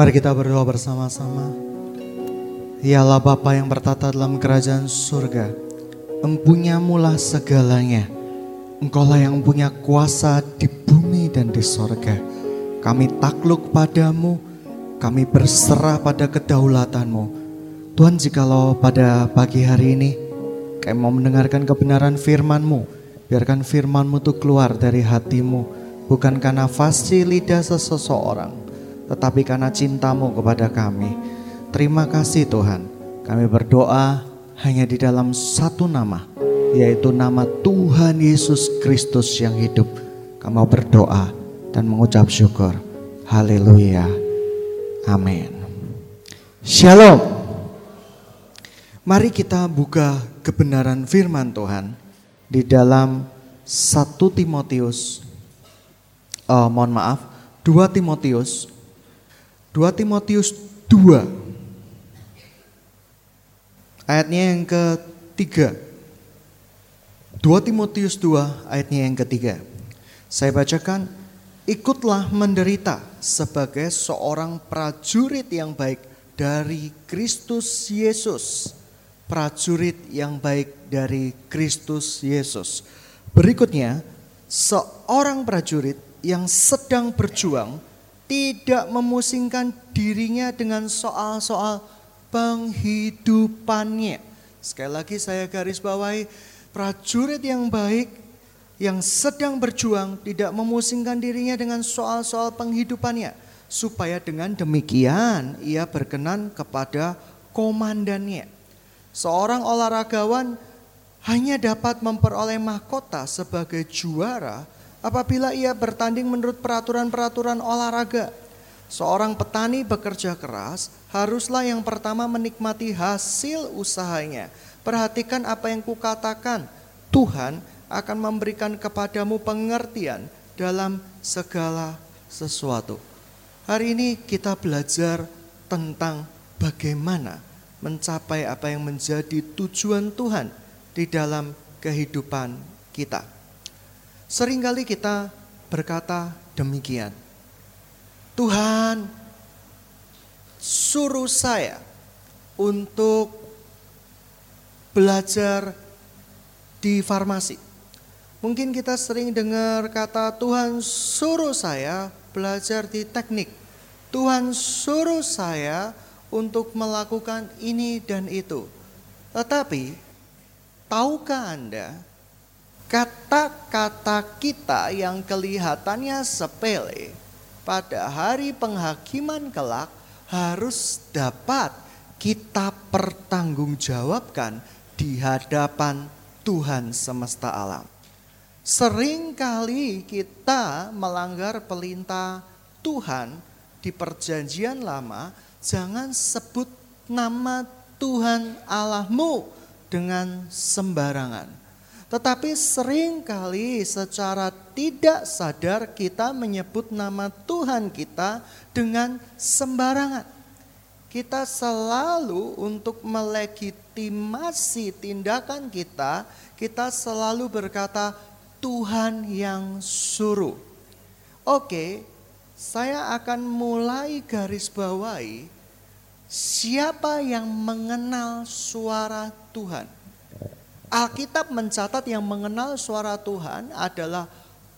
Mari kita berdoa bersama-sama. Ialah Bapa yang bertata dalam kerajaan surga. Empunyamulah segalanya. Engkaulah yang punya kuasa di bumi dan di sorga. Kami takluk padamu, kami berserah pada kedaulatanmu. Tuhan jikalau pada pagi hari ini kami mau mendengarkan kebenaran firman-Mu, biarkan firman-Mu itu keluar dari hatimu, bukan karena fasih lidah seseorang, tetapi karena cintamu kepada kami. Terima kasih Tuhan, kami berdoa hanya di dalam satu nama, yaitu nama Tuhan Yesus Kristus yang hidup. Kami mau berdoa dan mengucap syukur. Haleluya. Amin. Shalom. Mari kita buka kebenaran firman Tuhan di dalam 1 Timotius oh, mohon maaf 2 Timotius 2 Timotius 2 ayatnya yang ketiga. 2 Timotius 2 ayatnya yang ketiga. Saya bacakan ikutlah menderita sebagai seorang prajurit yang baik dari Kristus Yesus. Prajurit yang baik dari Kristus Yesus. Berikutnya, seorang prajurit yang sedang berjuang tidak memusingkan dirinya dengan soal-soal penghidupannya. Sekali lagi saya garis bawahi, prajurit yang baik yang sedang berjuang tidak memusingkan dirinya dengan soal-soal penghidupannya. Supaya dengan demikian ia berkenan kepada komandannya. Seorang olahragawan hanya dapat memperoleh mahkota sebagai juara apabila ia bertanding menurut peraturan-peraturan olahraga. Seorang petani bekerja keras haruslah yang pertama menikmati hasil usahanya. Perhatikan apa yang kukatakan. Tuhan akan memberikan kepadamu pengertian dalam segala sesuatu. Hari ini kita belajar tentang bagaimana mencapai apa yang menjadi tujuan Tuhan di dalam kehidupan kita. Seringkali kita berkata demikian. Tuhan suruh saya untuk belajar di farmasi. Mungkin kita sering dengar kata Tuhan suruh saya belajar di teknik. Tuhan suruh saya untuk melakukan ini dan itu. Tetapi, tahukah Anda, kata-kata kita yang kelihatannya sepele pada hari penghakiman kelak harus dapat kita pertanggungjawabkan di hadapan Tuhan semesta alam. Seringkali kita melanggar perintah Tuhan di perjanjian lama jangan sebut nama Tuhan Allahmu dengan sembarangan. Tetapi sering kali secara tidak sadar kita menyebut nama Tuhan kita dengan sembarangan. Kita selalu untuk melegitimasi tindakan kita, kita selalu berkata Tuhan yang suruh. Oke, saya akan mulai garis bawahi siapa yang mengenal suara Tuhan. Alkitab mencatat yang mengenal suara Tuhan adalah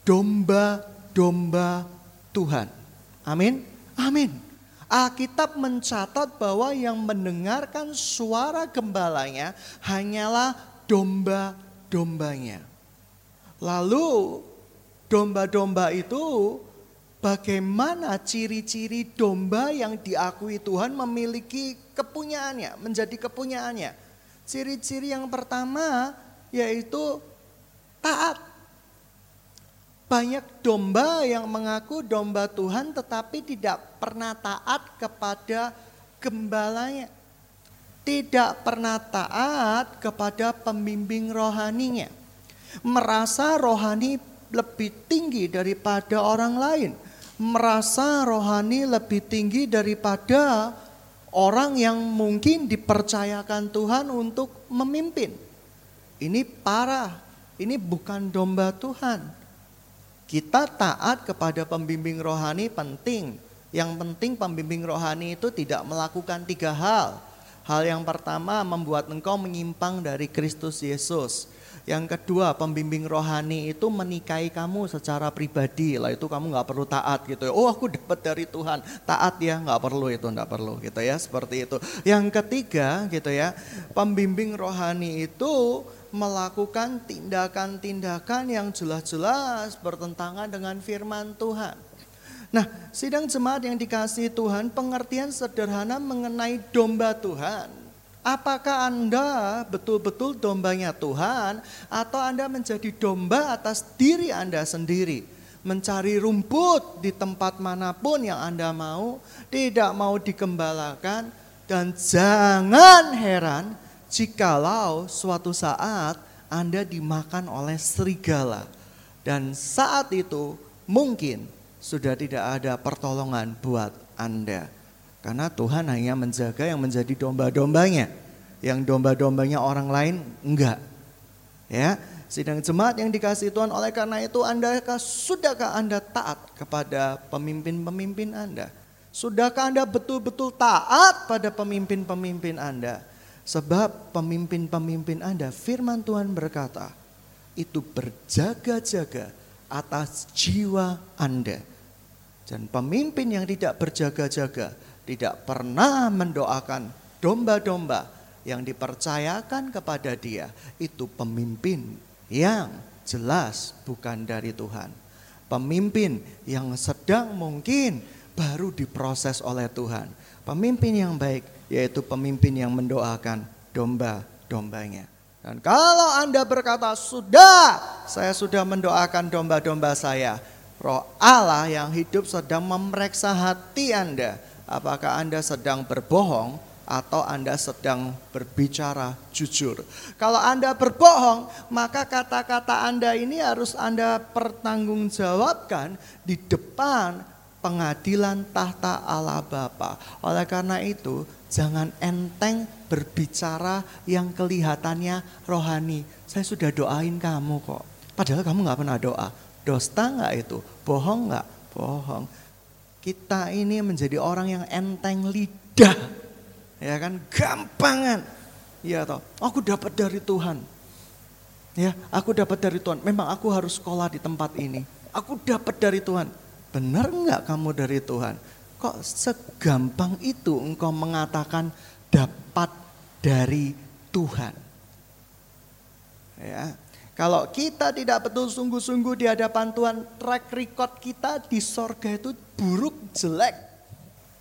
domba-domba Tuhan. Amin. Amin. Alkitab mencatat bahwa yang mendengarkan suara gembalanya hanyalah domba-dombanya. Lalu domba-domba itu bagaimana ciri-ciri domba yang diakui Tuhan memiliki kepunyaannya, menjadi kepunyaannya. Ciri-ciri yang pertama yaitu taat. Banyak domba yang mengaku domba Tuhan tetapi tidak pernah taat kepada gembalanya. Tidak pernah taat kepada pembimbing rohaninya. Merasa rohani lebih tinggi daripada orang lain merasa rohani lebih tinggi daripada orang yang mungkin dipercayakan Tuhan untuk memimpin. Ini parah, ini bukan domba Tuhan. Kita taat kepada pembimbing rohani penting, Yang penting pembimbing rohani itu tidak melakukan tiga hal. Hal yang pertama membuat engkau menyimpang dari Kristus Yesus. Yang kedua, pembimbing rohani itu menikahi kamu secara pribadi. Lah itu kamu nggak perlu taat gitu ya. Oh aku dapat dari Tuhan. Taat ya, nggak perlu itu, nggak perlu gitu ya. Seperti itu. Yang ketiga gitu ya, pembimbing rohani itu melakukan tindakan-tindakan yang jelas-jelas bertentangan dengan firman Tuhan. Nah, sidang jemaat yang dikasih Tuhan, pengertian sederhana mengenai domba Tuhan Apakah Anda betul-betul dombanya Tuhan atau Anda menjadi domba atas diri Anda sendiri? Mencari rumput di tempat mana pun yang Anda mau, tidak mau dikembalakan dan jangan heran jikalau suatu saat Anda dimakan oleh serigala. Dan saat itu mungkin sudah tidak ada pertolongan buat Anda. Karena Tuhan hanya menjaga yang menjadi domba-dombanya. Yang domba-dombanya orang lain enggak. Ya, sidang jemaat yang dikasih Tuhan oleh karena itu Anda sudahkah Anda taat kepada pemimpin-pemimpin Anda? Sudahkah Anda betul-betul taat pada pemimpin-pemimpin Anda? Sebab pemimpin-pemimpin Anda firman Tuhan berkata, itu berjaga-jaga atas jiwa Anda. Dan pemimpin yang tidak berjaga-jaga tidak pernah mendoakan domba-domba yang dipercayakan kepada dia itu pemimpin yang jelas bukan dari Tuhan. Pemimpin yang sedang mungkin baru diproses oleh Tuhan. Pemimpin yang baik yaitu pemimpin yang mendoakan domba-dombanya. Dan kalau Anda berkata, sudah, saya sudah mendoakan domba-domba saya. Roh Allah yang hidup sedang memeriksa hati Anda apakah Anda sedang berbohong atau Anda sedang berbicara jujur. Kalau Anda berbohong, maka kata-kata Anda ini harus Anda pertanggungjawabkan di depan pengadilan tahta Allah Bapa. Oleh karena itu, jangan enteng berbicara yang kelihatannya rohani. Saya sudah doain kamu kok. Padahal kamu nggak pernah doa. Dosta nggak itu? Bohong nggak? Bohong kita ini menjadi orang yang enteng lidah. Ya kan, gampangan. Ya toh, aku dapat dari Tuhan. Ya, aku dapat dari Tuhan. Memang aku harus sekolah di tempat ini. Aku dapat dari Tuhan. Benar enggak kamu dari Tuhan? Kok segampang itu engkau mengatakan dapat dari Tuhan? Ya, kalau kita tidak betul sungguh-sungguh di hadapan Tuhan, track record kita di sorga itu buruk, jelek.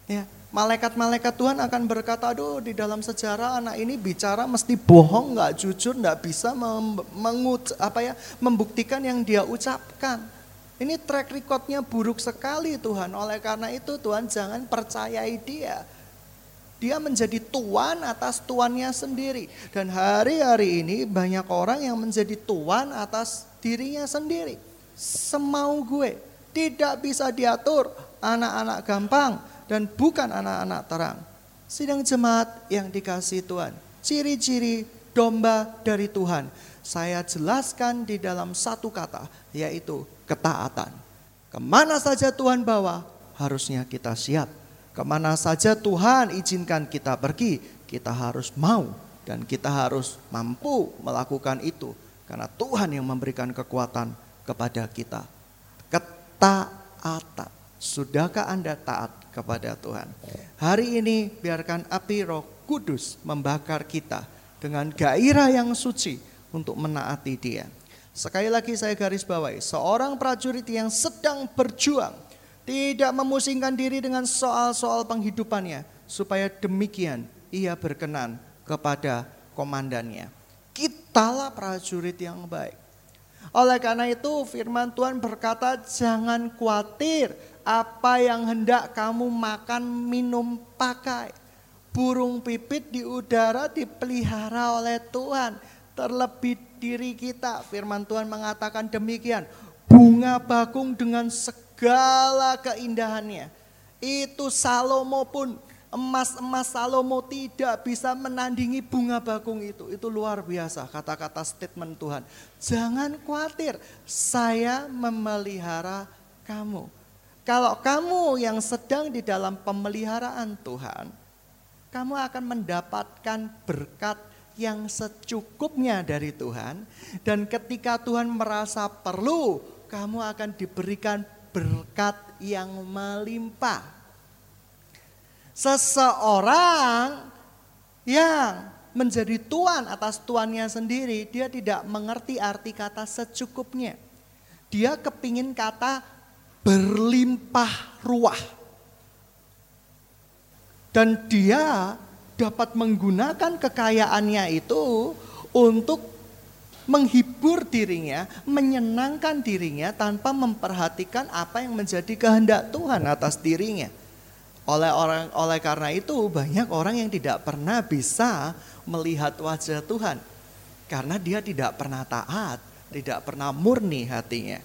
Ya, malaikat-malaikat Tuhan akan berkata, aduh di dalam sejarah anak ini bicara mesti bohong, nggak jujur, nggak bisa mengut, apa ya, membuktikan yang dia ucapkan. Ini track recordnya buruk sekali Tuhan. Oleh karena itu Tuhan jangan percayai dia. Dia menjadi tuan atas tuannya sendiri. Dan hari-hari ini banyak orang yang menjadi tuan atas dirinya sendiri. Semau gue. Tidak bisa diatur anak-anak gampang dan bukan anak-anak terang. Sidang jemaat yang dikasih Tuhan. Ciri-ciri domba dari Tuhan. Saya jelaskan di dalam satu kata yaitu ketaatan. Ke mana saja Tuhan bawa harusnya kita siap Ke mana saja Tuhan izinkan kita pergi, kita harus mau dan kita harus mampu melakukan itu. Karena Tuhan yang memberikan kekuatan kepada kita. Ketaatan. Sudahkah Anda taat kepada Tuhan? Hari ini biarkan api roh kudus membakar kita dengan gairah yang suci untuk menaati dia. Sekali lagi saya garis bawahi, seorang prajurit yang sedang berjuang tidak memusingkan diri dengan soal-soal penghidupannya, supaya demikian ia berkenan kepada komandannya. Kitalah prajurit yang baik. Oleh karena itu firman Tuhan berkata jangan khawatir apa yang hendak kamu makan, minum, pakai. Burung pipit di udara dipelihara oleh Tuhan. Terlebih diri kita, firman Tuhan mengatakan demikian. Bunga bakung dengan segala segala keindahannya. Itu Salomo pun emas-emas Salomo tidak bisa menandingi bunga bakung itu. Itu luar biasa kata-kata statement Tuhan. Jangan khawatir, saya memelihara kamu. Kalau kamu yang sedang di dalam pemeliharaan Tuhan, kamu akan mendapatkan berkat yang secukupnya dari Tuhan. Dan ketika Tuhan merasa perlu, kamu akan diberikan berkat yang melimpah. Seseorang yang menjadi tuan atas tuannya sendiri, dia tidak mengerti arti kata secukupnya. Dia kepingin kata berlimpah ruah. Dan dia dapat menggunakan kekayaannya itu untuk menghibur dirinya, menyenangkan dirinya tanpa memperhatikan apa yang menjadi kehendak Tuhan atas dirinya. Oleh orang oleh karena itu banyak orang yang tidak pernah bisa melihat wajah Tuhan karena dia tidak pernah taat, tidak pernah murni hatinya.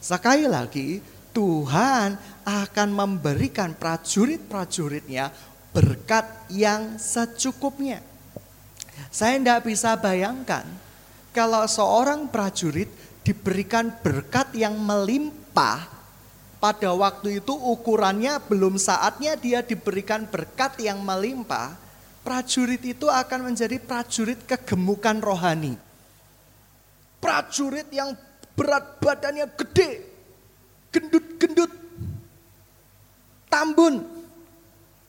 Sekali lagi, Tuhan akan memberikan prajurit-prajuritnya berkat yang secukupnya. Saya tidak bisa bayangkan kalau seorang prajurit diberikan berkat yang melimpah pada waktu itu ukurannya belum saatnya dia diberikan berkat yang melimpah, prajurit itu akan menjadi prajurit kegemukan rohani. Prajurit yang berat badannya gede, gendut-gendut, tambun,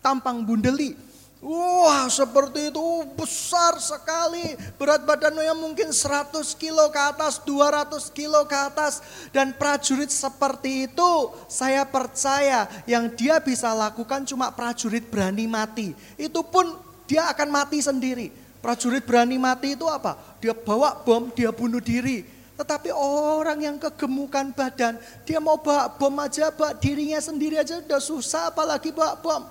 tampang bundeli. Wah seperti itu. Besar sekali. Berat badannya mungkin 100 kilo ke atas 200 kilo ke atas. Dan prajurit seperti itu saya percaya yang dia bisa lakukan cuma prajurit berani mati. Itu pun dia akan mati sendiri. Prajurit berani mati itu apa? Dia bawa bom dia bunuh diri. Tetapi orang yang kegemukan badan, dia mau bawa bom aja, bawa dirinya sendiri aja udah susah apalagi bawa bom.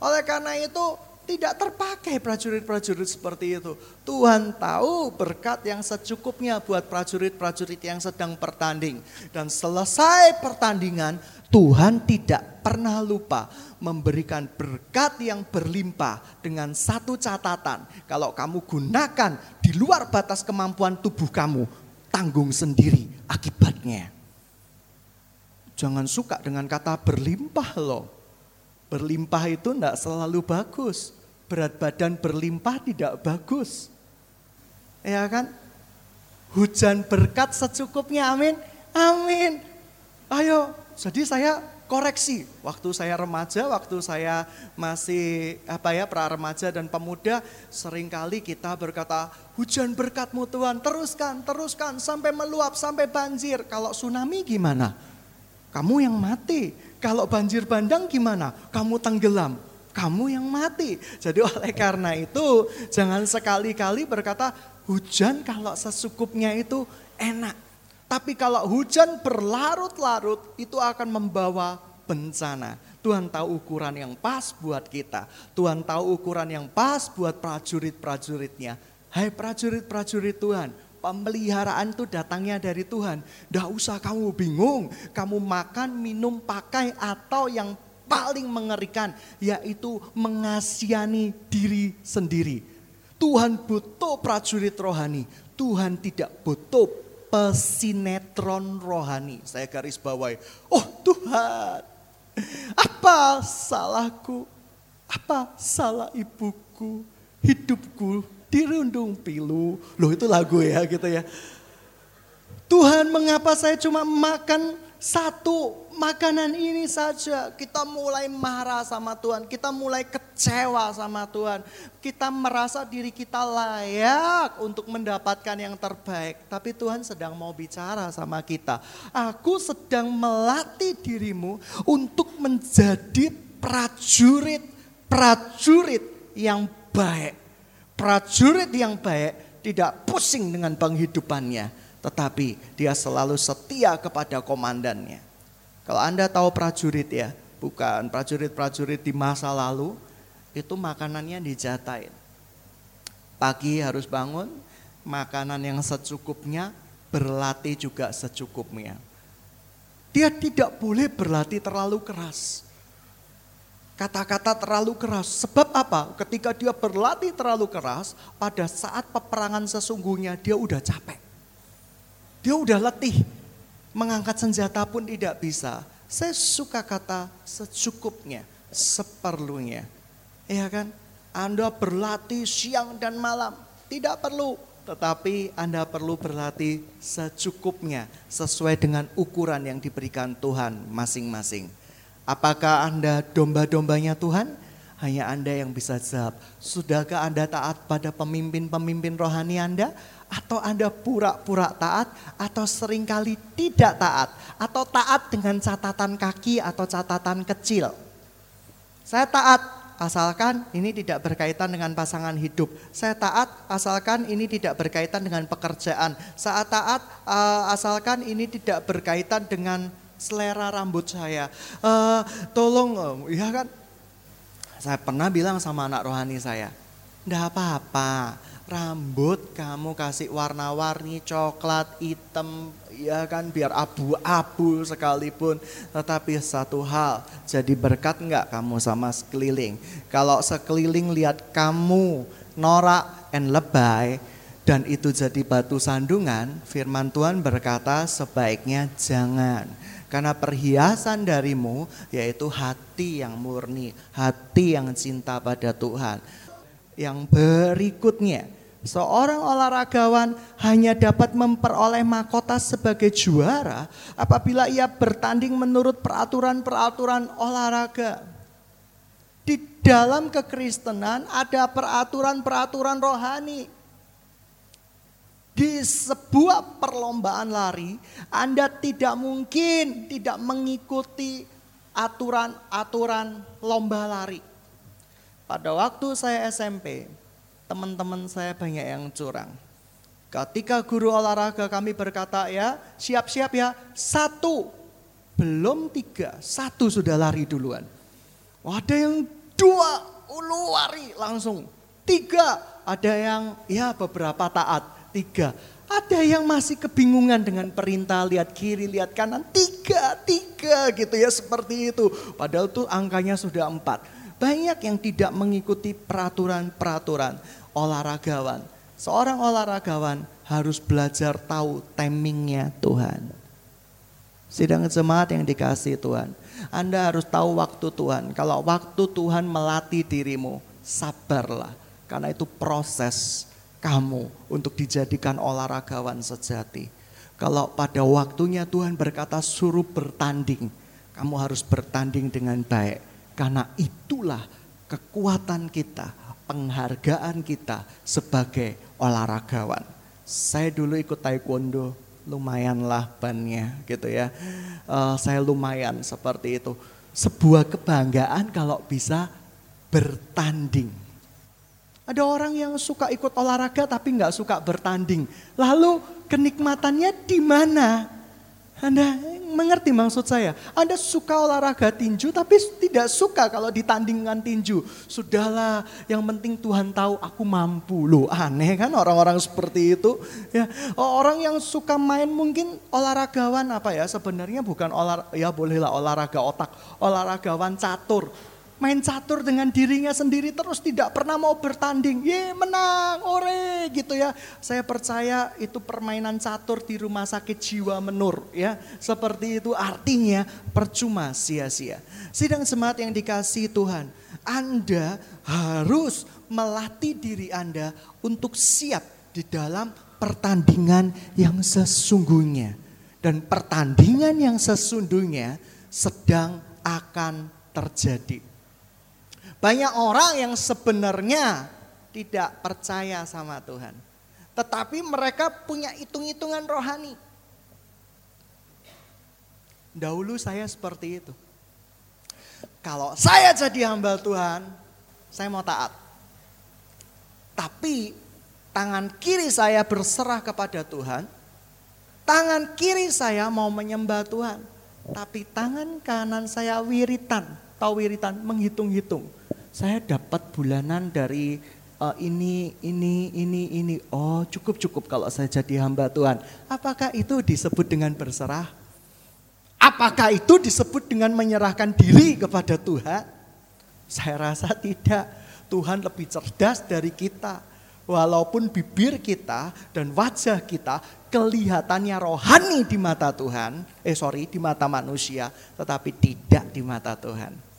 Oleh karena itu tidak terpakai prajurit-prajurit seperti itu. Tuhan tahu berkat yang secukupnya buat prajurit-prajurit yang sedang bertanding. Dan selesai pertandingan, Tuhan tidak pernah lupa memberikan berkat yang berlimpah dengan satu catatan. Kalau kamu gunakan di luar batas kemampuan tubuh kamu, tanggung sendiri akibatnya. Jangan suka dengan kata berlimpah loh. Berlimpah itu tidak selalu bagus. Berat badan berlimpah tidak bagus. Ya kan? Hujan berkat secukupnya, amin. Amin. Ayo, jadi saya koreksi. Waktu saya remaja, waktu saya masih apa ya pra remaja dan pemuda, sering kali kita berkata, hujan berkatmu Tuhan, teruskan, teruskan sampai meluap, sampai banjir. Kalau tsunami gimana? Kamu yang mati. Kalau banjir bandang gimana? Kamu tenggelam. Kamu yang mati. Jadi oleh karena itu jangan sekali-kali berkata hujan kalau sesukupnya itu enak. Tapi kalau hujan berlarut-larut itu akan membawa bencana. Tuhan tahu ukuran yang pas buat kita. Tuhan tahu ukuran yang pas buat prajurit-prajuritnya. Hai prajurit-prajurit Tuhan, pemeliharaan itu datangnya dari Tuhan. Tidak usah kamu bingung, kamu makan, minum, pakai atau yang paling mengerikan yaitu mengasihani diri sendiri. Tuhan butuh prajurit rohani. Tuhan tidak butuh pesinetron rohani. Saya garis bawahi. Oh Tuhan, apa salahku? Apa salah ibuku? Hidupku dirundung pilu. Loh itu lagu ya gitu ya. Tuhan mengapa saya cuma makan satu makanan ini saja kita mulai marah sama Tuhan, kita mulai kecewa sama Tuhan. Kita merasa diri kita layak untuk mendapatkan yang terbaik, tapi Tuhan sedang mau bicara sama kita. Aku sedang melatih dirimu untuk menjadi prajurit-prajurit yang baik. Prajurit yang baik tidak pusing dengan penghidupannya, tetapi dia selalu setia kepada komandannya. Kalau Anda tahu prajurit ya, bukan prajurit-prajurit di masa lalu, itu makanannya dijatain. Pagi harus bangun, makanan yang secukupnya, berlatih juga secukupnya. Dia tidak boleh berlatih terlalu keras. Kata-kata terlalu keras. Sebab apa? Ketika dia berlatih terlalu keras, pada saat peperangan sesungguhnya dia udah capek. Dia udah letih, mengangkat senjata pun tidak bisa. Saya suka kata secukupnya, seperlunya. Ya kan? Anda berlatih siang dan malam, tidak perlu. Tetapi Anda perlu berlatih secukupnya, sesuai dengan ukuran yang diberikan Tuhan masing-masing. Apakah Anda domba-dombanya Tuhan? Hanya Anda yang bisa jawab. Sudahkah Anda taat pada pemimpin-pemimpin rohani Anda? Atau Anda pura-pura taat atau sering kali tidak taat? Atau taat dengan catatan kaki atau catatan kecil? Saya taat asalkan ini tidak berkaitan dengan pasangan hidup. Saya taat asalkan ini tidak berkaitan dengan pekerjaan. Saya taat uh, asalkan ini tidak berkaitan dengan selera rambut saya. Uh, tolong, uh, ya kan? Saya pernah bilang sama anak rohani saya, enggak apa-apa rambut kamu kasih warna-warni coklat, hitam, ya kan biar abu-abu sekalipun. Tetapi satu hal, jadi berkat enggak kamu sama sekeliling. Kalau sekeliling lihat kamu norak and lebay dan itu jadi batu sandungan, firman Tuhan berkata sebaiknya jangan. Karena perhiasan darimu yaitu hati yang murni, hati yang cinta pada Tuhan. Yang berikutnya, Seorang olahragawan hanya dapat memperoleh mahkota sebagai juara apabila ia bertanding menurut peraturan-peraturan olahraga. Di dalam kekristenan ada peraturan-peraturan rohani. Di sebuah perlombaan lari, Anda tidak mungkin tidak mengikuti aturan-aturan lomba lari. Pada waktu saya SMP, teman-teman saya banyak yang curang. Ketika guru olahraga kami berkata ya siap-siap ya satu belum tiga satu sudah lari duluan. Ada yang dua lari langsung tiga ada yang ya beberapa taat tiga ada yang masih kebingungan dengan perintah lihat kiri lihat kanan tiga tiga gitu ya seperti itu padahal tuh angkanya sudah empat banyak yang tidak mengikuti peraturan-peraturan olahragawan. Seorang olahragawan harus belajar tahu timingnya Tuhan. Sidang jemaat yang dikasih Tuhan. Anda harus tahu waktu Tuhan. Kalau waktu Tuhan melatih dirimu, sabarlah. Karena itu proses kamu untuk dijadikan olahragawan sejati. Kalau pada waktunya Tuhan berkata suruh bertanding, kamu harus bertanding dengan baik karena itulah kekuatan kita, penghargaan kita sebagai olahragawan. Saya dulu ikut taekwondo, lumayanlah bannya gitu ya. Uh, saya lumayan seperti itu. Sebuah kebanggaan kalau bisa bertanding. Ada orang yang suka ikut olahraga tapi nggak suka bertanding. Lalu kenikmatannya di mana? Anda mengerti maksud saya? Anda suka olahraga tinju tapi tidak suka kalau ditandingkan tinju. Sudahlah, yang penting Tuhan tahu aku mampu. Loh aneh kan orang-orang seperti itu. Ya, orang yang suka main mungkin olahragawan apa ya? Sebenarnya bukan olahraga, ya bolehlah olahraga otak, olahragawan catur main catur dengan dirinya sendiri terus tidak pernah mau bertanding. Ye menang, ore gitu ya. Saya percaya itu permainan catur di rumah sakit jiwa menur ya. Seperti itu artinya percuma sia-sia. Sidang semat yang dikasih Tuhan. Anda harus melatih diri Anda untuk siap di dalam pertandingan yang sesungguhnya. Dan pertandingan yang sesungguhnya sedang akan terjadi. Banyak orang yang sebenarnya tidak percaya sama Tuhan. Tetapi mereka punya hitung-hitungan rohani. Dahulu saya seperti itu. Kalau saya jadi hamba Tuhan, saya mau taat. Tapi tangan kiri saya berserah kepada Tuhan, tangan kiri saya mau menyembah Tuhan, tapi tangan kanan saya wiritan, tahu wiritan, menghitung-hitung saya dapat bulanan dari uh, ini, ini, ini, ini. Oh cukup cukup kalau saya jadi hamba Tuhan. Apakah itu disebut dengan berserah? Apakah itu disebut dengan menyerahkan diri kepada Tuhan? Saya rasa tidak. Tuhan lebih cerdas dari kita. Walaupun bibir kita dan wajah kita kelihatannya rohani di mata Tuhan, eh sorry di mata manusia, tetapi tidak di mata Tuhan.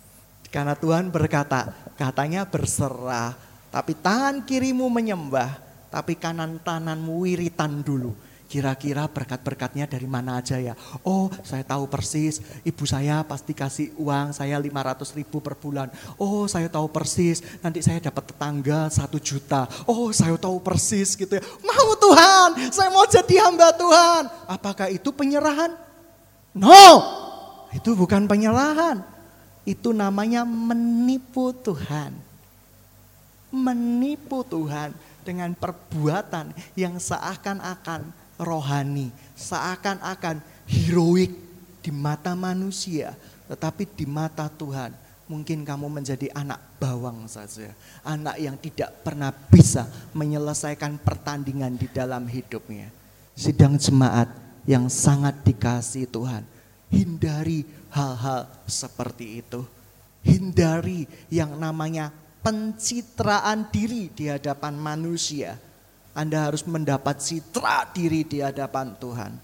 Karena Tuhan berkata, katanya berserah, tapi tangan kirimu menyembah, tapi kanan tanganmu wiritan dulu. Kira-kira berkat-berkatnya dari mana aja ya? Oh saya tahu persis, ibu saya pasti kasih uang saya 500 ribu per bulan. Oh saya tahu persis, nanti saya dapat tetangga satu juta. Oh saya tahu persis gitu ya. Mau Tuhan, saya mau jadi hamba Tuhan. Apakah itu penyerahan? No, itu bukan penyerahan. Itu namanya menipu Tuhan. Menipu Tuhan dengan perbuatan yang seakan-akan rohani, seakan-akan heroik di mata manusia, tetapi di mata Tuhan mungkin kamu menjadi anak bawang saja, anak yang tidak pernah bisa menyelesaikan pertandingan di dalam hidupnya. Sidang jemaat yang sangat dikasih Tuhan, hindari hal-hal seperti itu. Hindari yang namanya pencitraan diri di hadapan manusia anda harus mendapat citra diri di hadapan Tuhan.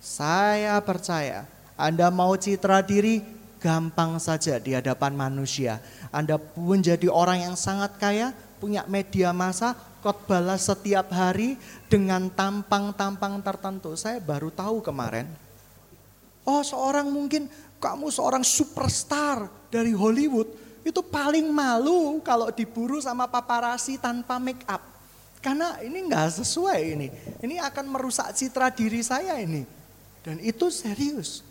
Saya percaya Anda mau citra diri gampang saja di hadapan manusia. Anda pun jadi orang yang sangat kaya, punya media massa, khotbah setiap hari dengan tampang-tampang tertentu. Saya baru tahu kemarin. Oh seorang mungkin kamu seorang superstar dari Hollywood. Itu paling malu kalau diburu sama paparasi tanpa make up. Karena ini nggak sesuai ini. Ini akan merusak citra diri saya ini. Dan itu serius.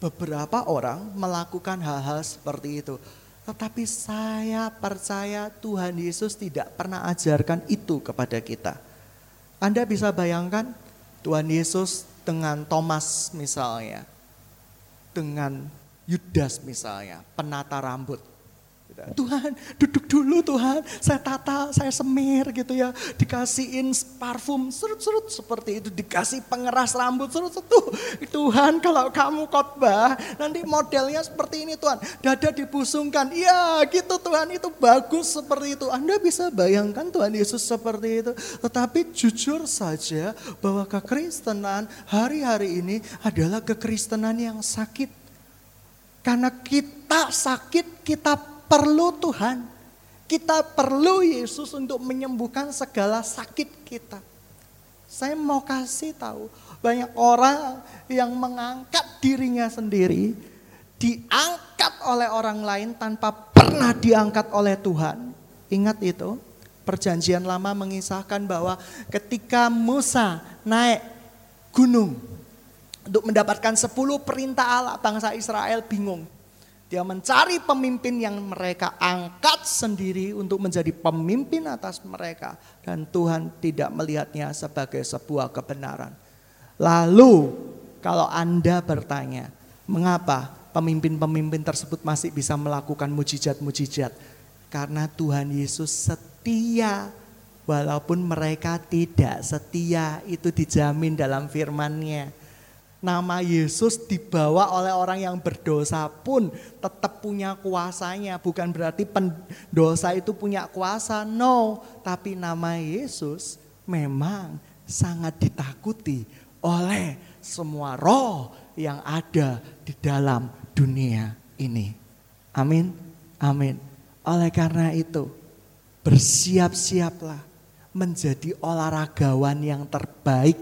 Beberapa orang melakukan hal-hal seperti itu. Tetapi saya percaya Tuhan Yesus tidak pernah ajarkan itu kepada kita. Anda bisa bayangkan Tuhan Yesus dengan Thomas misalnya. Dengan Yudas misalnya, penata rambut. Tuhan duduk dulu Tuhan, saya tata, saya semir gitu ya. Dikasihin parfum serut-serut seperti itu, dikasih pengeras rambut serut-serut. Tuhan kalau kamu khotbah nanti modelnya seperti ini Tuhan. Dada dibusungkan, iya gitu Tuhan itu bagus seperti itu. Anda bisa bayangkan Tuhan Yesus seperti itu. Tetapi jujur saja bahwa kekristenan hari-hari ini adalah kekristenan yang sakit. Karena kita sakit, kita perlu Tuhan. Kita perlu Yesus untuk menyembuhkan segala sakit kita. Saya mau kasih tahu, banyak orang yang mengangkat dirinya sendiri, diangkat oleh orang lain tanpa pernah diangkat oleh Tuhan. Ingat itu, perjanjian lama mengisahkan bahwa ketika Musa naik gunung untuk mendapatkan 10 perintah Allah, bangsa Israel bingung. Dia mencari pemimpin yang mereka angkat sendiri untuk menjadi pemimpin atas mereka. Dan Tuhan tidak melihatnya sebagai sebuah kebenaran. Lalu kalau Anda bertanya, mengapa pemimpin-pemimpin tersebut masih bisa melakukan mujizat-mujizat? Karena Tuhan Yesus setia walaupun mereka tidak setia itu dijamin dalam firman-Nya nama Yesus dibawa oleh orang yang berdosa pun tetap punya kuasanya. Bukan berarti pendosa itu punya kuasa, no. Tapi nama Yesus memang sangat ditakuti oleh semua roh yang ada di dalam dunia ini. Amin, amin. Oleh karena itu, bersiap-siaplah menjadi olahragawan yang terbaik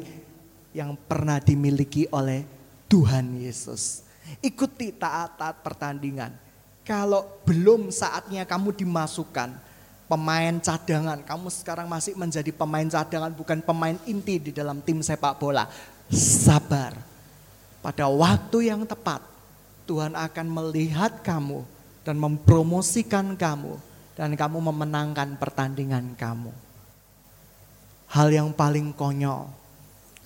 yang pernah dimiliki oleh Tuhan Yesus. Ikuti taat-taat pertandingan. Kalau belum saatnya kamu dimasukkan pemain cadangan, kamu sekarang masih menjadi pemain cadangan bukan pemain inti di dalam tim sepak bola. Sabar. Pada waktu yang tepat Tuhan akan melihat kamu dan mempromosikan kamu dan kamu memenangkan pertandingan kamu. Hal yang paling konyol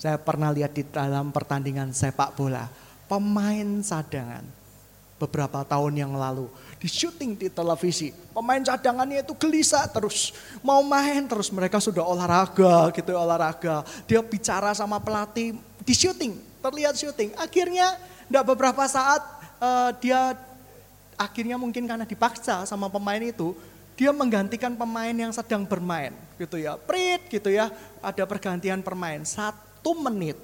saya pernah lihat di dalam pertandingan sepak bola, pemain cadangan beberapa tahun yang lalu di syuting di televisi. Pemain cadangannya itu gelisah terus, mau main terus mereka sudah olahraga gitu olahraga. Dia bicara sama pelatih di syuting, terlihat syuting. Akhirnya tidak beberapa saat uh, dia akhirnya mungkin karena dipaksa sama pemain itu, dia menggantikan pemain yang sedang bermain gitu ya. Prit gitu ya, ada pergantian permain. Satu menit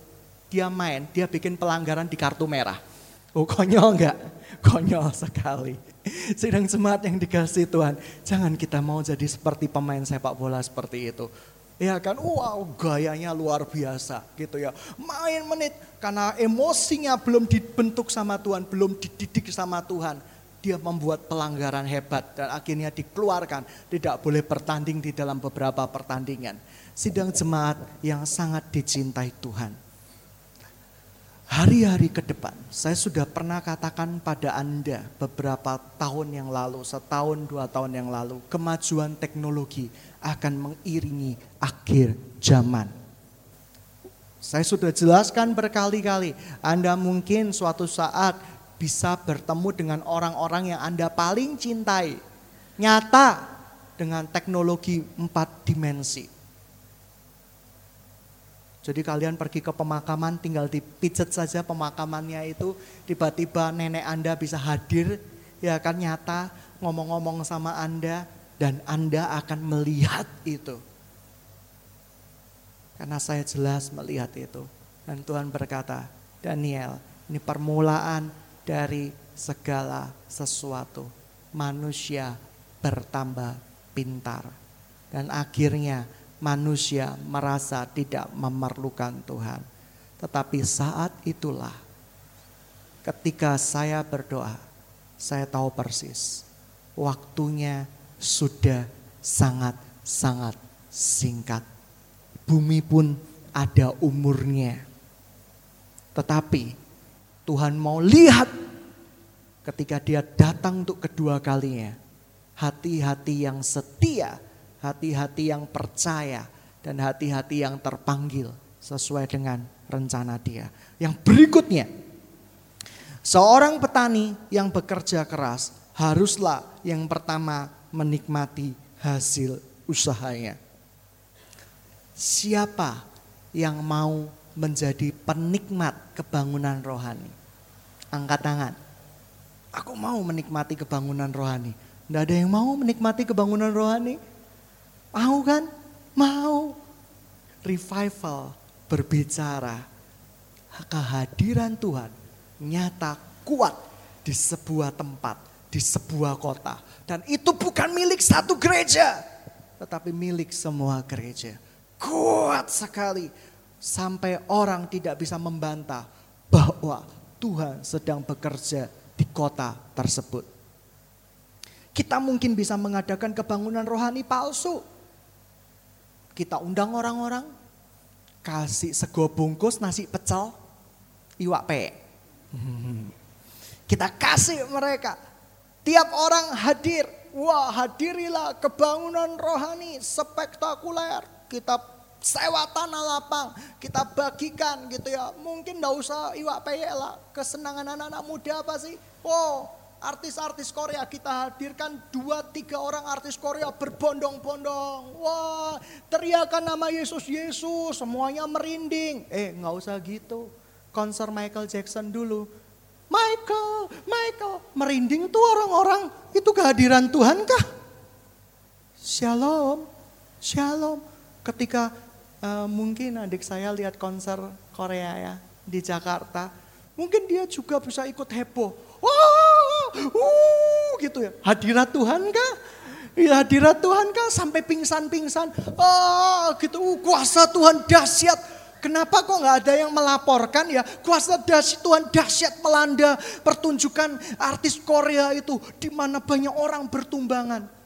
dia main, dia bikin pelanggaran di kartu merah. Oh konyol enggak? Konyol sekali. Sidang jemaat yang dikasih Tuhan, jangan kita mau jadi seperti pemain sepak bola seperti itu. Ya kan, wow gayanya luar biasa gitu ya. Main menit karena emosinya belum dibentuk sama Tuhan, belum dididik sama Tuhan dia membuat pelanggaran hebat dan akhirnya dikeluarkan, tidak boleh bertanding di dalam beberapa pertandingan. Sidang jemaat yang sangat dicintai Tuhan. Hari-hari ke depan, saya sudah pernah katakan pada Anda beberapa tahun yang lalu, setahun dua tahun yang lalu, kemajuan teknologi akan mengiringi akhir zaman. Saya sudah jelaskan berkali-kali, Anda mungkin suatu saat bisa bertemu dengan orang-orang yang Anda paling cintai. Nyata dengan teknologi empat dimensi. Jadi kalian pergi ke pemakaman tinggal dipijet saja pemakamannya itu tiba-tiba nenek Anda bisa hadir ya kan nyata ngomong-ngomong sama Anda dan Anda akan melihat itu. Karena saya jelas melihat itu. Dan Tuhan berkata, Daniel, ini permulaan dari segala sesuatu. Manusia bertambah pintar. Dan akhirnya manusia merasa tidak memerlukan Tuhan. Tetapi saat itulah ketika saya berdoa, saya tahu persis waktunya sudah sangat-sangat singkat. Bumi pun ada umurnya. Tetapi Tuhan mau lihat ketika dia datang untuk kedua kalinya. Hati-hati yang setia, hati-hati yang percaya, dan hati-hati yang terpanggil sesuai dengan rencana dia. Yang berikutnya, seorang petani yang bekerja keras haruslah yang pertama menikmati hasil usahanya. Siapa yang mau menjadi penikmat kebangunan rohani. Angkat tangan. Aku mau menikmati kebangunan rohani. Tidak ada yang mau menikmati kebangunan rohani. Mau kan? Mau. Revival berbicara. Kehadiran Tuhan nyata kuat di sebuah tempat, di sebuah kota. Dan itu bukan milik satu gereja. Tetapi milik semua gereja. Kuat sekali sampai orang tidak bisa membantah bahwa Tuhan sedang bekerja di kota tersebut. Kita mungkin bisa mengadakan kebangunan rohani palsu. Kita undang orang-orang, kasih sego bungkus nasi pecel, iwak pe. Kita kasih mereka. Tiap orang hadir. Wah hadirilah kebangunan rohani spektakuler. Kita sewa tanah lapang, kita bagikan gitu ya. Mungkin gak usah iwak peyek lah, kesenangan anak-anak muda apa sih? Oh, artis-artis Korea kita hadirkan dua tiga orang artis Korea berbondong-bondong. Wah, teriakan nama Yesus Yesus, semuanya merinding. Eh, nggak usah gitu. Konser Michael Jackson dulu. Michael, Michael, merinding tuh orang-orang. Itu kehadiran Tuhan kah? Shalom, shalom. Ketika uh, mungkin adik saya lihat konser Korea ya di Jakarta, mungkin dia juga bisa ikut heboh. Wah, uh, gitu ya. Hadirat Tuhan kah? Ya hadirat Tuhan kah sampai pingsan-pingsan. Oh, gitu. Uh, kuasa Tuhan dahsyat. Kenapa kok nggak ada yang melaporkan ya? Kuasa dahsyat Tuhan dahsyat melanda pertunjukan artis Korea itu di mana banyak orang bertumbangan.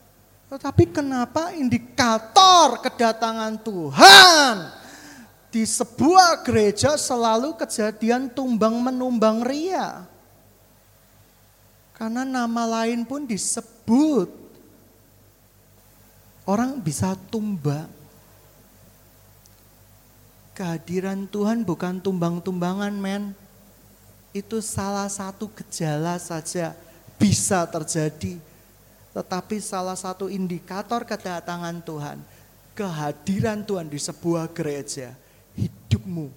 Tetapi kenapa indikator kedatangan Tuhan di sebuah gereja selalu kejadian tumbang menumbang ria? Karena nama lain pun disebut. Orang bisa tumbang. Kehadiran Tuhan bukan tumbang-tumbangan men. Itu salah satu gejala saja bisa terjadi tetapi salah satu indikator kedatangan Tuhan, kehadiran Tuhan di sebuah gereja, hidupmu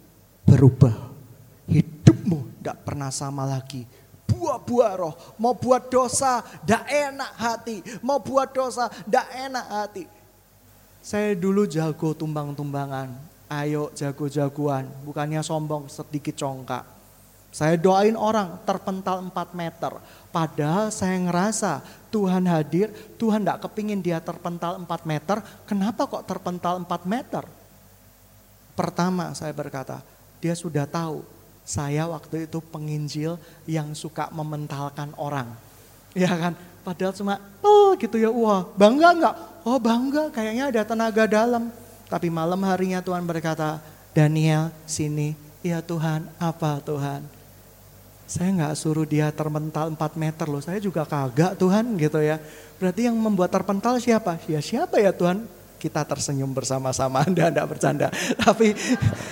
berubah. Hidupmu tidak pernah sama lagi, buah-buah roh. Mau buat dosa, ndak enak hati. Mau buat dosa, ndak enak hati. Saya dulu jago tumbang-tumbangan. Ayo jago-jagoan. Bukannya sombong sedikit congkak. Saya doain orang terpental 4 meter. Padahal saya ngerasa Tuhan hadir, Tuhan tidak kepingin dia terpental 4 meter. Kenapa kok terpental 4 meter? Pertama saya berkata, dia sudah tahu saya waktu itu penginjil yang suka mementalkan orang. Ya kan? Padahal cuma, oh gitu ya, wah bangga enggak? Oh bangga, kayaknya ada tenaga dalam. Tapi malam harinya Tuhan berkata, Daniel sini, ya Tuhan, apa Tuhan? Saya nggak suruh dia terpental 4 meter loh, saya juga kagak Tuhan gitu ya. Berarti yang membuat terpental siapa? Ya siapa ya Tuhan? Kita tersenyum bersama-sama. Anda tidak bercanda. Tapi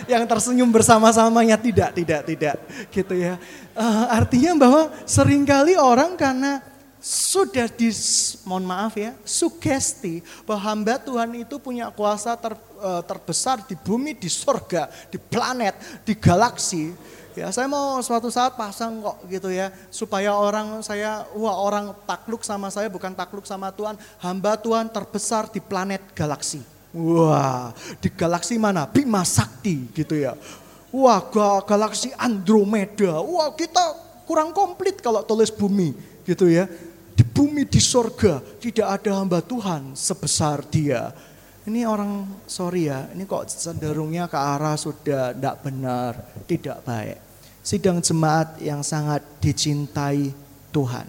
yang tersenyum bersama-samanya tidak, tidak, tidak. Gitu ya. Uh, artinya bahwa sering kali orang karena sudah di, mohon maaf ya, sugesti bahwa hamba Tuhan itu punya kuasa ter, uh, terbesar di bumi, di sorga, di planet, di galaksi Ya, saya mau suatu saat pasang kok gitu ya, supaya orang saya, wah orang takluk sama saya bukan takluk sama Tuhan, hamba Tuhan terbesar di planet galaksi. Wah, di galaksi mana? Bima Sakti gitu ya. Wah, galaksi Andromeda. Wah, kita kurang komplit kalau tulis bumi gitu ya. Di bumi, di sorga, tidak ada hamba Tuhan sebesar dia. Ini orang, sorry ya, ini kok cenderungnya ke arah sudah tidak benar, tidak baik sidang jemaat yang sangat dicintai Tuhan.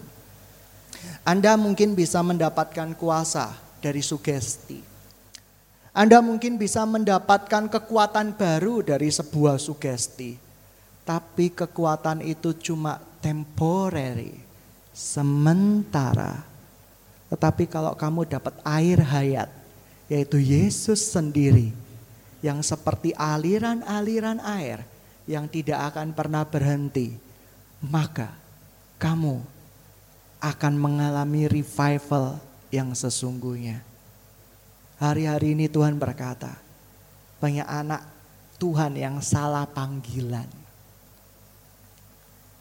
Anda mungkin bisa mendapatkan kuasa dari sugesti. Anda mungkin bisa mendapatkan kekuatan baru dari sebuah sugesti. Tapi kekuatan itu cuma temporary, sementara. Tetapi kalau kamu dapat air hayat, yaitu Yesus sendiri, yang seperti aliran-aliran air, yang tidak akan pernah berhenti, maka kamu akan mengalami revival yang sesungguhnya. Hari-hari ini Tuhan berkata, banyak anak Tuhan yang salah panggilan.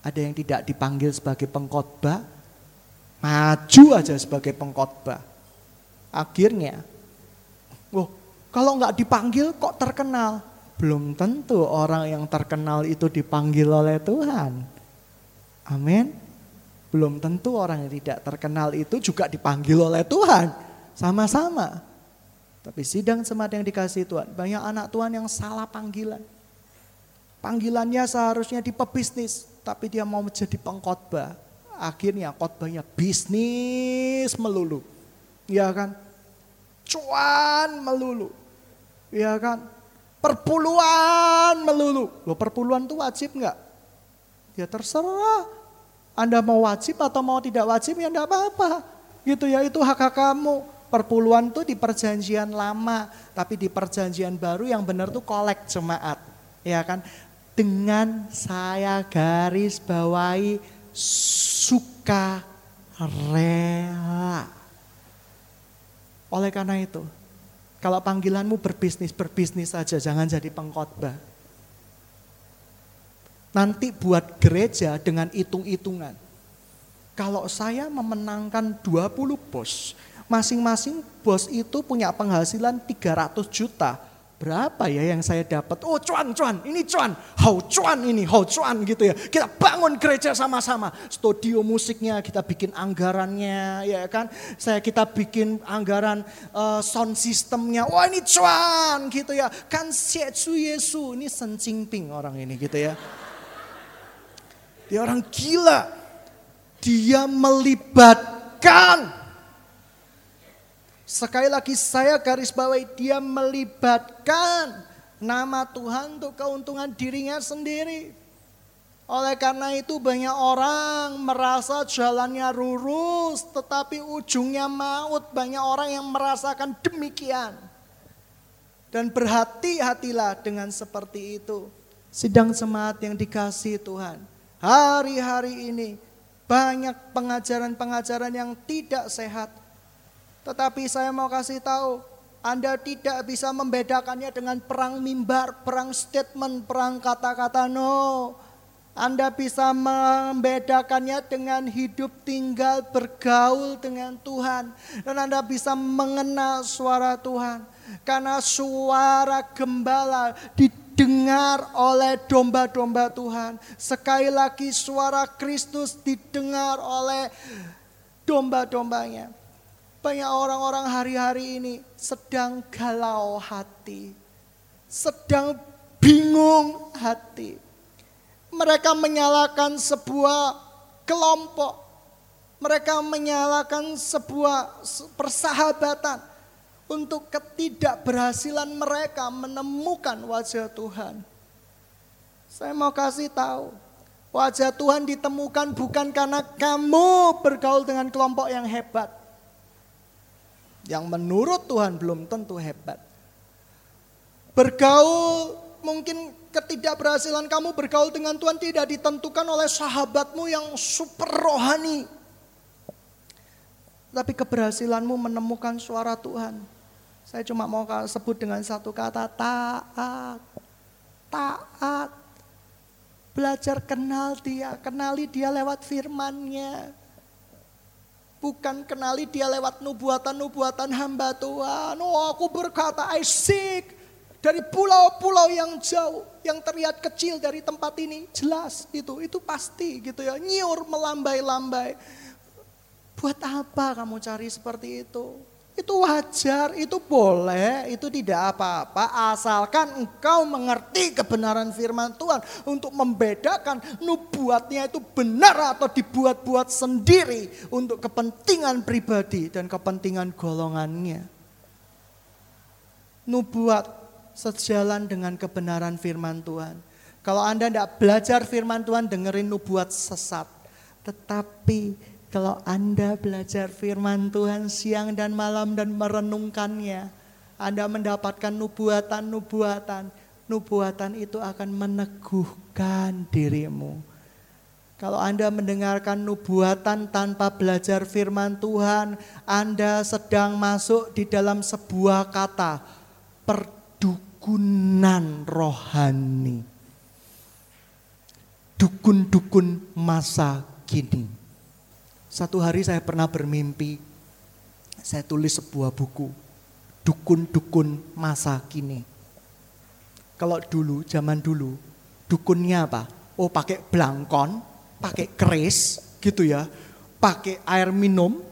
Ada yang tidak dipanggil sebagai pengkhotbah, maju aja sebagai pengkhotbah. Akhirnya, oh, kalau nggak dipanggil kok terkenal? Belum tentu orang yang terkenal itu dipanggil oleh Tuhan. Amin. Belum tentu orang yang tidak terkenal itu juga dipanggil oleh Tuhan. Sama-sama. Tapi sidang semat yang dikasih Tuhan. Banyak anak Tuhan yang salah panggilan. Panggilannya seharusnya di pebisnis. Tapi dia mau menjadi pengkhotbah. Akhirnya khotbahnya bisnis melulu. Ya kan? Cuan melulu. Ya kan? Perpuluhan melulu. Loh perpuluhan itu wajib nggak? Ya terserah. Anda mau wajib atau mau tidak wajib ya enggak apa-apa. Gitu ya itu hak-hak kamu. Perpuluhan itu di perjanjian lama. Tapi di perjanjian baru yang benar tuh kolek jemaat. Ya kan? Dengan saya garis bawahi suka rela. Oleh karena itu, kalau panggilanmu berbisnis, berbisnis saja, jangan jadi pengkhotbah. Nanti buat gereja dengan hitung-hitungan. Kalau saya memenangkan 20 bos, masing-masing bos itu punya penghasilan 300 juta. Berapa ya yang saya dapat? Oh cuan, cuan, ini cuan. How cuan ini, how cuan gitu ya. Kita bangun gereja sama-sama. Studio musiknya kita bikin anggarannya ya kan. Saya kita bikin anggaran uh, sound systemnya. Wah ini cuan gitu ya. Kan Yesu Yesu. Ini Sen Ping orang ini gitu ya. Dia orang gila. Dia melibatkan Sekali lagi saya garis bawahi dia melibatkan nama Tuhan untuk keuntungan dirinya sendiri. Oleh karena itu banyak orang merasa jalannya lurus tetapi ujungnya maut. Banyak orang yang merasakan demikian. Dan berhati-hatilah dengan seperti itu. Sidang semangat yang dikasih Tuhan. Hari-hari ini banyak pengajaran-pengajaran yang tidak sehat tetapi saya mau kasih tahu, Anda tidak bisa membedakannya dengan perang mimbar, perang statement, perang kata-kata. No. Anda bisa membedakannya dengan hidup tinggal bergaul dengan Tuhan. Dan Anda bisa mengenal suara Tuhan. Karena suara gembala didengar oleh domba-domba Tuhan. Sekali lagi suara Kristus didengar oleh domba-dombanya. Banyak orang-orang hari-hari ini sedang galau hati. Sedang bingung hati mereka menyalakan sebuah kelompok. Mereka menyalakan sebuah persahabatan untuk ketidakberhasilan mereka menemukan wajah Tuhan. Saya mau kasih tahu, wajah Tuhan ditemukan bukan karena kamu bergaul dengan kelompok yang hebat. Yang menurut Tuhan belum tentu hebat. Bergaul mungkin ketidakberhasilan kamu bergaul dengan Tuhan tidak ditentukan oleh sahabatmu yang super rohani. Tapi keberhasilanmu menemukan suara Tuhan. Saya cuma mau sebut dengan satu kata taat. Taat. Belajar kenal dia, kenali dia lewat firmannya. Bukan kenali dia lewat nubuatan-nubuatan hamba Tuhan. Oh aku berkata I seek dari pulau-pulau yang jauh, yang terlihat kecil dari tempat ini, jelas itu, itu pasti gitu ya, nyiur melambai-lambai. Buat apa kamu cari seperti itu? Itu wajar, itu boleh, itu tidak apa-apa asalkan engkau mengerti kebenaran firman Tuhan untuk membedakan nubuatnya itu benar atau dibuat-buat sendiri untuk kepentingan pribadi dan kepentingan golongannya. Nubuat sejalan dengan kebenaran firman Tuhan. Kalau Anda tidak belajar firman Tuhan, dengerin nubuat sesat. Tetapi kalau Anda belajar firman Tuhan siang dan malam dan merenungkannya, Anda mendapatkan nubuatan-nubuatan. Nubuatan itu akan meneguhkan dirimu. Kalau Anda mendengarkan nubuatan tanpa belajar firman Tuhan, Anda sedang masuk di dalam sebuah kata, dukunan rohani. Dukun-dukun masa kini. Satu hari saya pernah bermimpi, saya tulis sebuah buku, dukun-dukun masa kini. Kalau dulu, zaman dulu, dukunnya apa? Oh pakai belangkon, pakai keris gitu ya, pakai air minum,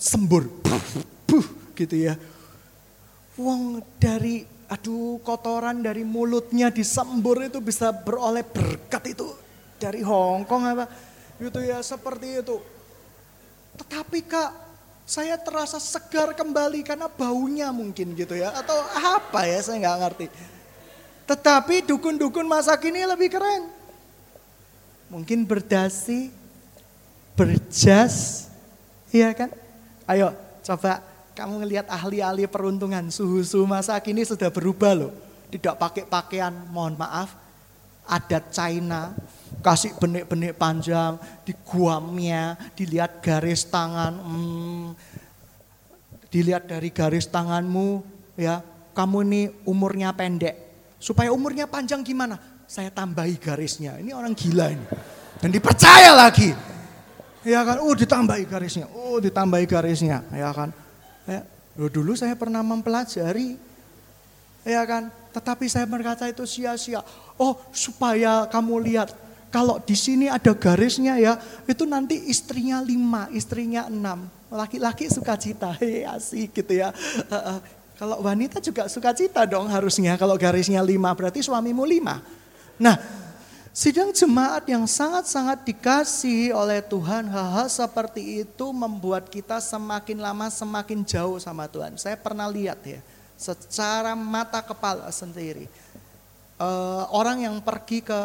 sembur, buh, buh, gitu ya. Wong dari aduh kotoran dari mulutnya disembur itu bisa beroleh berkat itu dari Hongkong apa gitu ya seperti itu. Tetapi kak saya terasa segar kembali karena baunya mungkin gitu ya atau apa ya saya nggak ngerti. Tetapi dukun-dukun masa kini lebih keren. Mungkin berdasi, berjas, iya kan? Ayo coba kamu ngelihat ahli-ahli peruntungan, suhu-suhu masa kini sudah berubah loh. Tidak pakai pakaian, mohon maaf, adat China, kasih benik-benik panjang, di guamnya, dilihat garis tangan, hmm, dilihat dari garis tanganmu, ya, kamu ini umurnya pendek. Supaya umurnya panjang gimana? Saya tambahi garisnya. Ini orang gila ini. Dan dipercaya lagi. Ya kan, oh ditambahi garisnya, oh ditambahi garisnya, ya kan. Ya, dulu saya pernah mempelajari, ya kan. Tetapi saya berkata itu sia-sia. Oh, supaya kamu lihat, kalau di sini ada garisnya ya, itu nanti istrinya lima, istrinya enam. Laki-laki suka cita, hei asik gitu ya. kalau wanita juga suka cita dong harusnya, kalau garisnya lima berarti suamimu lima. Nah, Sidang jemaat yang sangat-sangat dikasih oleh Tuhan, hal-hal seperti itu membuat kita semakin lama semakin jauh sama Tuhan. Saya pernah lihat ya, secara mata kepala sendiri. Uh, orang yang pergi ke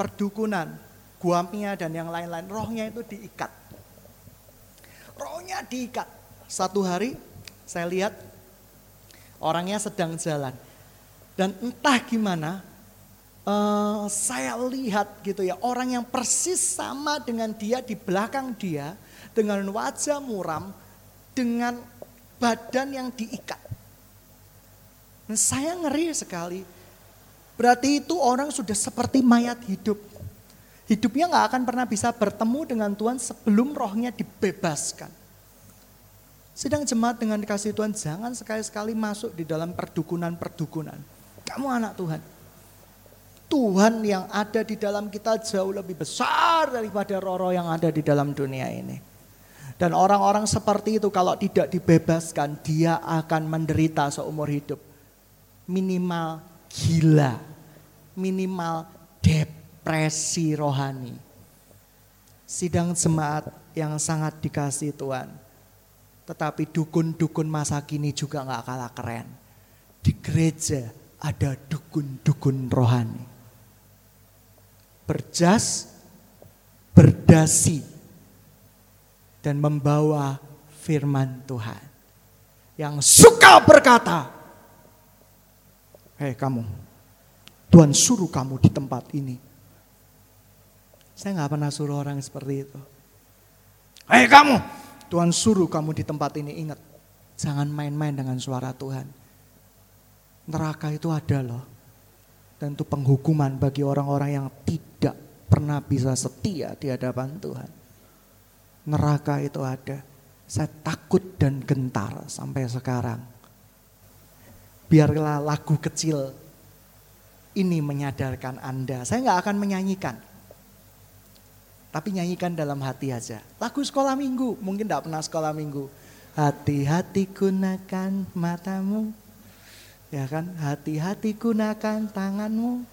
perdukunan, guamnya dan yang lain-lain, rohnya itu diikat. Rohnya diikat. Satu hari saya lihat orangnya sedang jalan. Dan entah gimana, uh, saya lihat gitu ya orang yang persis sama dengan dia di belakang dia dengan wajah muram dengan badan yang diikat. Dan saya ngeri sekali. Berarti itu orang sudah seperti mayat hidup hidupnya nggak akan pernah bisa bertemu dengan Tuhan sebelum rohnya dibebaskan. Sedang jemaat dengan kasih Tuhan jangan sekali-sekali masuk di dalam perdukunan-perdukunan. Kamu anak Tuhan. Tuhan yang ada di dalam kita jauh lebih besar daripada roh-roh yang ada di dalam dunia ini. Dan orang-orang seperti itu kalau tidak dibebaskan dia akan menderita seumur hidup. Minimal gila, minimal depresi rohani. Sidang jemaat yang sangat dikasih Tuhan tetapi dukun-dukun masa kini juga nggak kalah keren. Di gereja ada dukun-dukun rohani. Berjas, berdasi, dan membawa firman Tuhan. Yang suka berkata, Hei kamu, Tuhan suruh kamu di tempat ini. Saya nggak pernah suruh orang seperti itu. Hei kamu, Tuhan suruh kamu di tempat ini ingat. Jangan main-main dengan suara Tuhan. Neraka itu ada loh. Dan penghukuman bagi orang-orang yang tidak pernah bisa setia di hadapan Tuhan. Neraka itu ada. Saya takut dan gentar sampai sekarang. Biarlah lagu kecil ini menyadarkan Anda. Saya nggak akan menyanyikan. Tapi nyanyikan dalam hati aja. Lagu sekolah minggu, mungkin tidak pernah sekolah minggu. Hati-hati gunakan matamu. Ya kan, hati-hati gunakan tanganmu.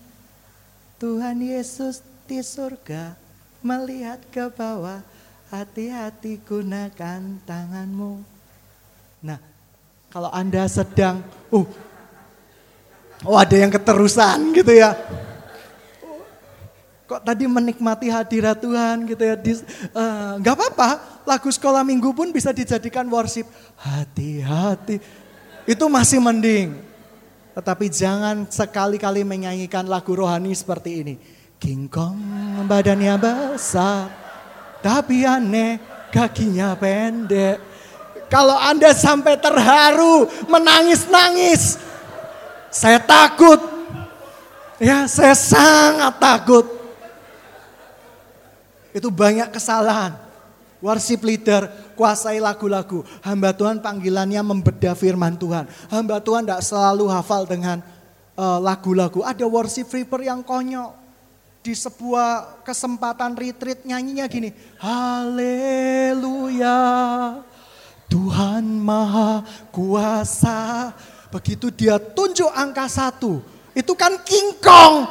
Tuhan Yesus di surga melihat ke bawah. Hati-hati gunakan tanganmu. Nah, kalau Anda sedang, uh, oh ada yang keterusan gitu ya kok tadi menikmati hadirat Tuhan gitu ya. uh, gak apa-apa, lagu sekolah minggu pun bisa dijadikan worship. Hati-hati, itu masih mending. Tetapi jangan sekali-kali menyanyikan lagu rohani seperti ini. King Kong badannya besar, tapi aneh kakinya pendek. Kalau Anda sampai terharu, menangis-nangis, saya takut. Ya, saya sangat takut. Itu banyak kesalahan. Worship leader, kuasai lagu-lagu. Hamba Tuhan panggilannya membedah firman Tuhan. Hamba Tuhan tidak selalu hafal dengan uh, lagu-lagu. Ada worship leader yang konyol. Di sebuah kesempatan retreat nyanyinya gini. Haleluya. Tuhan maha kuasa. Begitu dia tunjuk angka satu. Itu kan King Kong.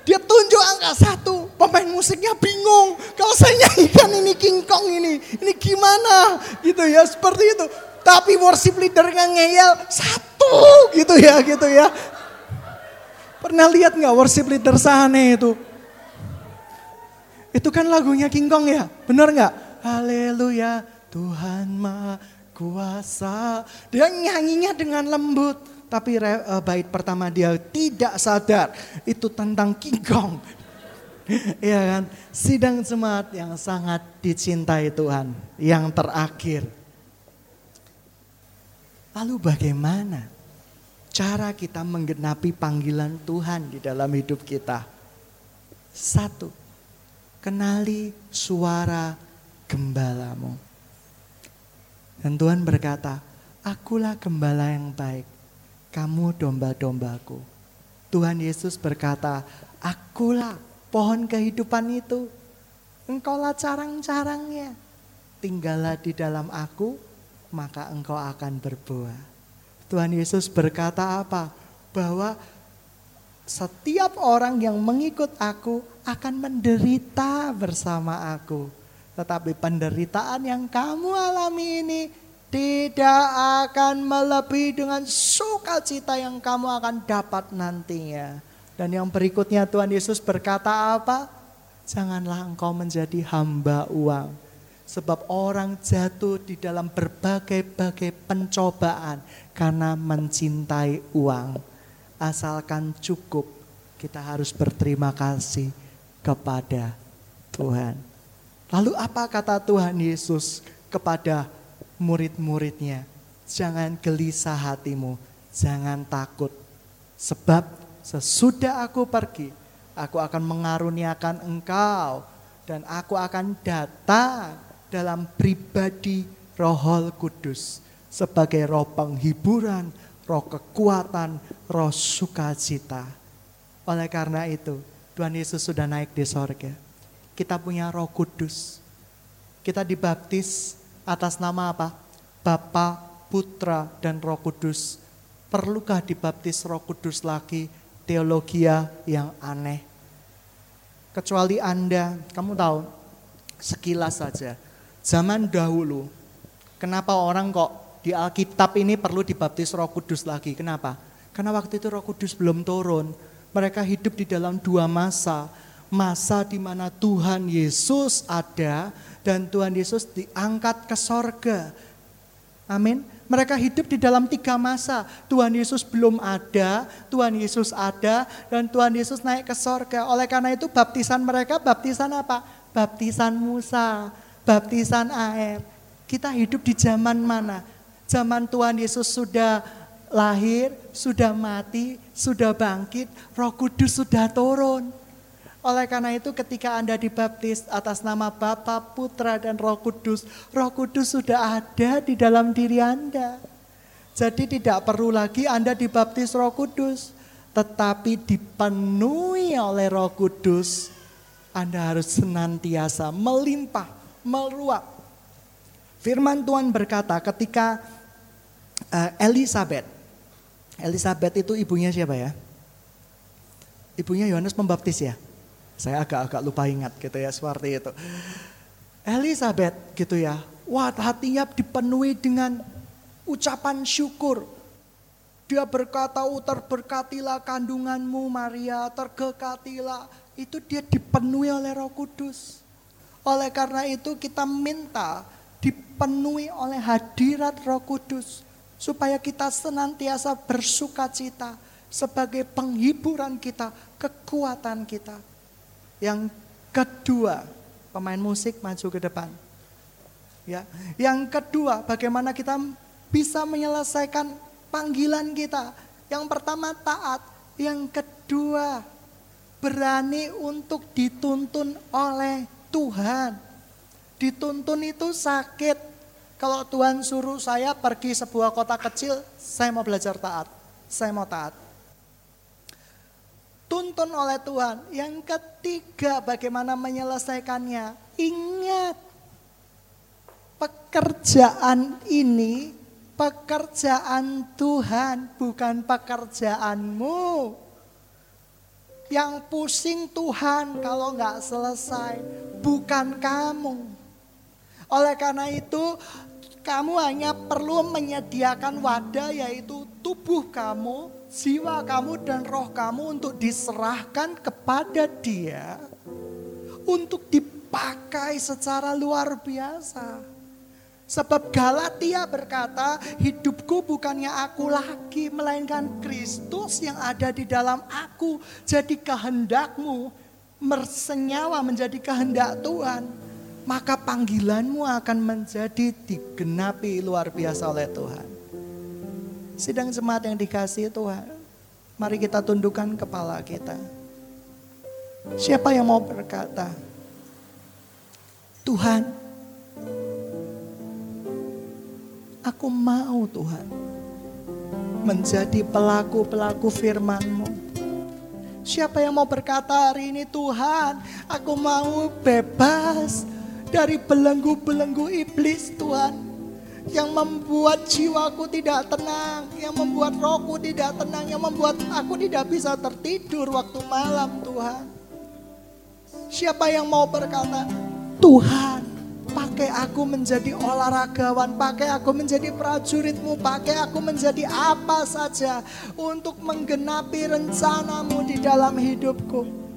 Dia tunjuk angka satu, pemain musiknya bingung. Kalau saya nyanyikan ini King Kong ini, ini gimana? Gitu ya, seperti itu. Tapi worship leadernya ngeyel satu gitu ya, gitu ya. Pernah lihat nggak worship leader sana itu? Itu kan lagunya King Kong ya, benar nggak? Haleluya, Tuhan Maha Kuasa. Dia nyanyinya dengan lembut. Tapi uh, bait pertama dia tidak sadar itu tentang King Kong. ya kan? Sidang jemaat yang sangat dicintai Tuhan. Yang terakhir. Lalu bagaimana cara kita menggenapi panggilan Tuhan di dalam hidup kita? Satu, kenali suara gembalamu. Dan Tuhan berkata, akulah gembala yang baik kamu domba-dombaku. Tuhan Yesus berkata, akulah pohon kehidupan itu. Engkaulah carang-carangnya. Tinggallah di dalam aku, maka engkau akan berbuah. Tuhan Yesus berkata apa? Bahwa setiap orang yang mengikut aku akan menderita bersama aku. Tetapi penderitaan yang kamu alami ini tidak akan melebihi dengan sukacita yang kamu akan dapat nantinya. Dan yang berikutnya Tuhan Yesus berkata apa? Janganlah engkau menjadi hamba uang. Sebab orang jatuh di dalam berbagai-bagai pencobaan karena mencintai uang. Asalkan cukup, kita harus berterima kasih kepada Tuhan. Lalu apa kata Tuhan Yesus kepada murid-muridnya, jangan gelisah hatimu, jangan takut. Sebab sesudah aku pergi, Aku akan mengaruniakan engkau dan aku akan datang dalam pribadi Roh Kudus sebagai roh penghiburan, roh kekuatan, roh sukacita. Oleh karena itu, Tuhan Yesus sudah naik di sorga. Kita punya roh kudus. Kita dibaptis atas nama apa? Bapa, Putra, dan Roh Kudus. Perlukah dibaptis Roh Kudus lagi? Teologia yang aneh. Kecuali Anda, kamu tahu, sekilas saja. Zaman dahulu, kenapa orang kok di Alkitab ini perlu dibaptis Roh Kudus lagi? Kenapa? Karena waktu itu Roh Kudus belum turun. Mereka hidup di dalam dua masa. Masa di mana Tuhan Yesus ada dan Tuhan Yesus diangkat ke sorga. Amin. Mereka hidup di dalam tiga masa. Tuhan Yesus belum ada, Tuhan Yesus ada, dan Tuhan Yesus naik ke sorga. Oleh karena itu baptisan mereka baptisan apa? Baptisan Musa, baptisan air. Kita hidup di zaman mana? Zaman Tuhan Yesus sudah lahir, sudah mati, sudah bangkit, roh kudus sudah turun. Oleh karena itu ketika Anda dibaptis atas nama Bapa, Putra, dan Roh Kudus, Roh Kudus sudah ada di dalam diri Anda. Jadi tidak perlu lagi Anda dibaptis Roh Kudus, tetapi dipenuhi oleh Roh Kudus. Anda harus senantiasa melimpah, meluap. Firman Tuhan berkata ketika uh, Elizabeth, Elizabeth itu ibunya siapa ya? Ibunya Yohanes Pembaptis ya? Saya agak-agak lupa ingat gitu ya seperti itu. Elizabeth gitu ya. Wah hatinya dipenuhi dengan ucapan syukur. Dia berkata, oh, terberkatilah kandunganmu Maria, tergekatilah. Itu dia dipenuhi oleh roh kudus. Oleh karena itu kita minta dipenuhi oleh hadirat roh kudus. Supaya kita senantiasa bersuka cita sebagai penghiburan kita, kekuatan kita. Yang kedua, pemain musik maju ke depan. Ya, yang kedua, bagaimana kita bisa menyelesaikan panggilan kita? Yang pertama taat, yang kedua berani untuk dituntun oleh Tuhan. Dituntun itu sakit. Kalau Tuhan suruh saya pergi sebuah kota kecil, saya mau belajar taat. Saya mau taat dituntun oleh Tuhan. Yang ketiga, bagaimana menyelesaikannya? Ingat, pekerjaan ini pekerjaan Tuhan, bukan pekerjaanmu. Yang pusing Tuhan kalau nggak selesai, bukan kamu. Oleh karena itu, kamu hanya perlu menyediakan wadah yaitu tubuh kamu jiwa kamu dan roh kamu untuk diserahkan kepada dia untuk dipakai secara luar biasa. Sebab Galatia berkata, hidupku bukannya aku lagi, melainkan Kristus yang ada di dalam aku. Jadi kehendakmu mersenyawa menjadi kehendak Tuhan. Maka panggilanmu akan menjadi digenapi luar biasa oleh Tuhan. Sidang jemaat yang dikasih Tuhan. Mari kita tundukkan kepala kita. Siapa yang mau berkata, Tuhan, aku mau Tuhan menjadi pelaku-pelaku firman-Mu. Siapa yang mau berkata hari ini Tuhan, aku mau bebas dari belenggu-belenggu iblis Tuhan yang membuat jiwaku tidak tenang, yang membuat rohku tidak tenang, yang membuat aku tidak bisa tertidur waktu malam Tuhan. Siapa yang mau berkata, Tuhan pakai aku menjadi olahragawan, pakai aku menjadi prajuritmu, pakai aku menjadi apa saja untuk menggenapi rencanamu di dalam hidupku.